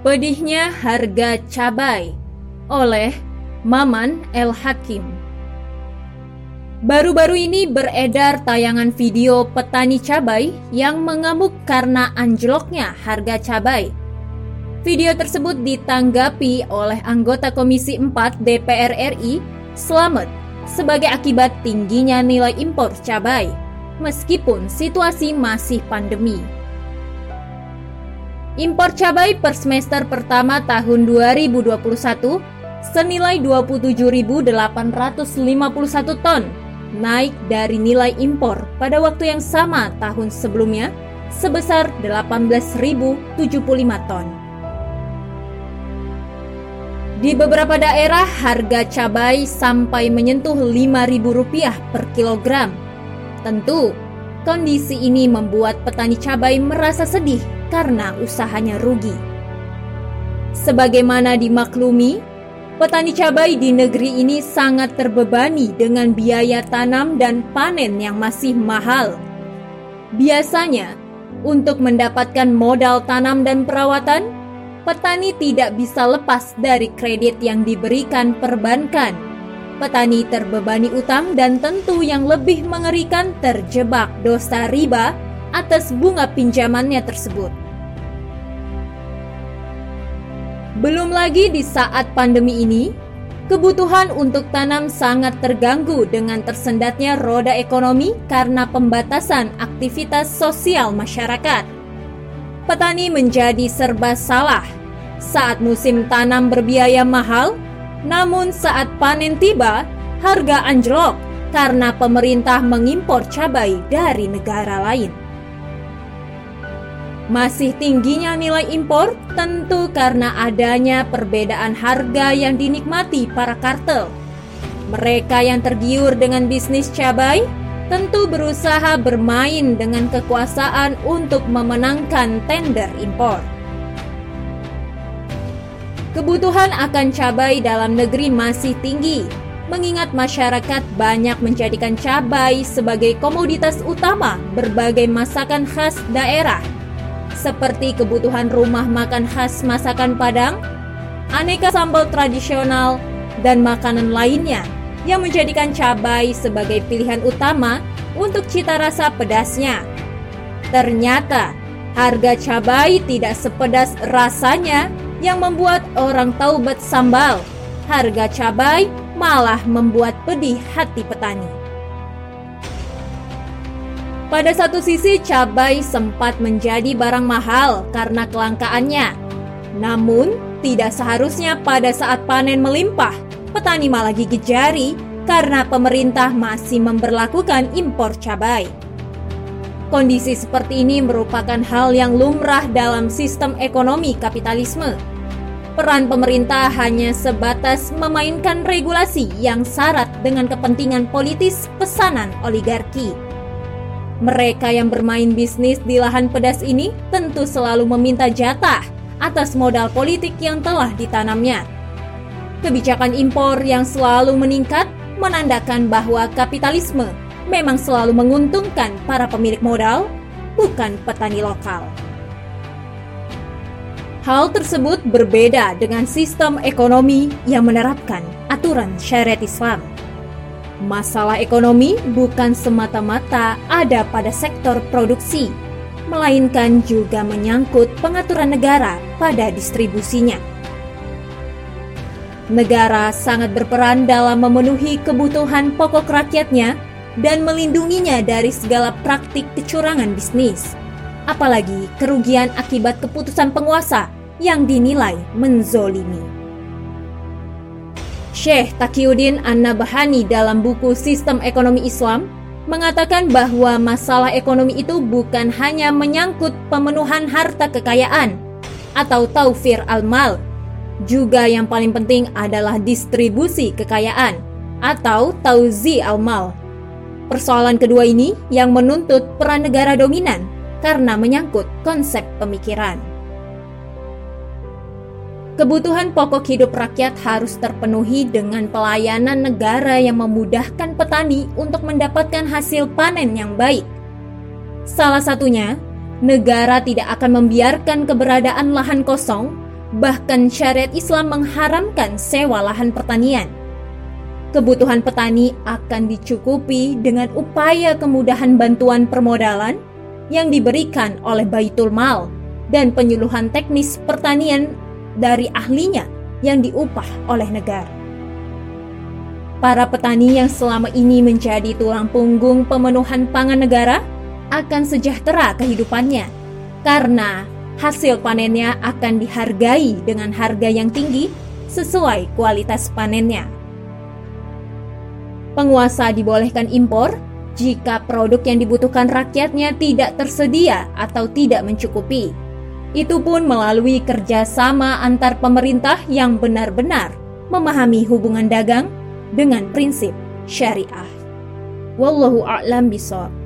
Pedihnya Harga Cabai oleh Maman El Hakim. Baru-baru ini beredar tayangan video petani cabai yang mengamuk karena anjloknya harga cabai. Video tersebut ditanggapi oleh anggota Komisi 4 DPR RI, Slamet, sebagai akibat tingginya nilai impor cabai, meskipun situasi masih pandemi. Impor cabai per semester pertama tahun 2021 senilai 27.851 ton naik dari nilai impor pada waktu yang sama tahun sebelumnya sebesar 18.075 ton. Di beberapa daerah harga cabai sampai menyentuh Rp5.000 per kilogram. Tentu, kondisi ini membuat petani cabai merasa sedih karena usahanya rugi. Sebagaimana dimaklumi, Petani cabai di negeri ini sangat terbebani dengan biaya tanam dan panen yang masih mahal. Biasanya, untuk mendapatkan modal tanam dan perawatan, petani tidak bisa lepas dari kredit yang diberikan perbankan. Petani terbebani utang dan tentu yang lebih mengerikan terjebak dosa riba atas bunga pinjamannya tersebut. Belum lagi di saat pandemi ini, kebutuhan untuk tanam sangat terganggu dengan tersendatnya roda ekonomi karena pembatasan aktivitas sosial masyarakat. Petani menjadi serba salah saat musim tanam berbiaya mahal, namun saat panen tiba, harga anjlok karena pemerintah mengimpor cabai dari negara lain. Masih tingginya nilai impor tentu karena adanya perbedaan harga yang dinikmati para kartel. Mereka yang tergiur dengan bisnis cabai tentu berusaha bermain dengan kekuasaan untuk memenangkan tender impor. Kebutuhan akan cabai dalam negeri masih tinggi, mengingat masyarakat banyak menjadikan cabai sebagai komoditas utama berbagai masakan khas daerah seperti kebutuhan rumah makan khas masakan Padang, aneka sambal tradisional, dan makanan lainnya yang menjadikan cabai sebagai pilihan utama untuk cita rasa pedasnya. Ternyata, harga cabai tidak sepedas rasanya yang membuat orang taubat sambal. Harga cabai malah membuat pedih hati petani. Pada satu sisi, cabai sempat menjadi barang mahal karena kelangkaannya. Namun, tidak seharusnya pada saat panen melimpah, petani malah gigit jari karena pemerintah masih memperlakukan impor cabai. Kondisi seperti ini merupakan hal yang lumrah dalam sistem ekonomi kapitalisme. Peran pemerintah hanya sebatas memainkan regulasi yang syarat dengan kepentingan politis pesanan oligarki. Mereka yang bermain bisnis di lahan pedas ini tentu selalu meminta jatah atas modal politik yang telah ditanamnya. Kebijakan impor yang selalu meningkat menandakan bahwa kapitalisme memang selalu menguntungkan para pemilik modal, bukan petani lokal. Hal tersebut berbeda dengan sistem ekonomi yang menerapkan aturan syariat Islam. Masalah ekonomi bukan semata-mata ada pada sektor produksi, melainkan juga menyangkut pengaturan negara pada distribusinya. Negara sangat berperan dalam memenuhi kebutuhan pokok rakyatnya dan melindunginya dari segala praktik kecurangan bisnis, apalagi kerugian akibat keputusan penguasa yang dinilai menzolimi. Syekh Taqiyuddin An-Nabhani dalam buku Sistem Ekonomi Islam mengatakan bahwa masalah ekonomi itu bukan hanya menyangkut pemenuhan harta kekayaan atau taufir al-mal, juga yang paling penting adalah distribusi kekayaan atau tauzi al-mal. Persoalan kedua ini yang menuntut peran negara dominan karena menyangkut konsep pemikiran. Kebutuhan pokok hidup rakyat harus terpenuhi dengan pelayanan negara yang memudahkan petani untuk mendapatkan hasil panen yang baik. Salah satunya, negara tidak akan membiarkan keberadaan lahan kosong Bahkan syariat Islam mengharamkan sewa lahan pertanian. Kebutuhan petani akan dicukupi dengan upaya kemudahan bantuan permodalan yang diberikan oleh Baitul Mal dan penyuluhan teknis pertanian dari ahlinya yang diupah oleh negara. Para petani yang selama ini menjadi tulang punggung pemenuhan pangan negara akan sejahtera kehidupannya karena hasil panennya akan dihargai dengan harga yang tinggi sesuai kualitas panennya. Penguasa dibolehkan impor jika produk yang dibutuhkan rakyatnya tidak tersedia atau tidak mencukupi. Itu pun melalui kerjasama antar pemerintah yang benar-benar memahami hubungan dagang dengan prinsip syariah. Wallahu a'lam bishawab.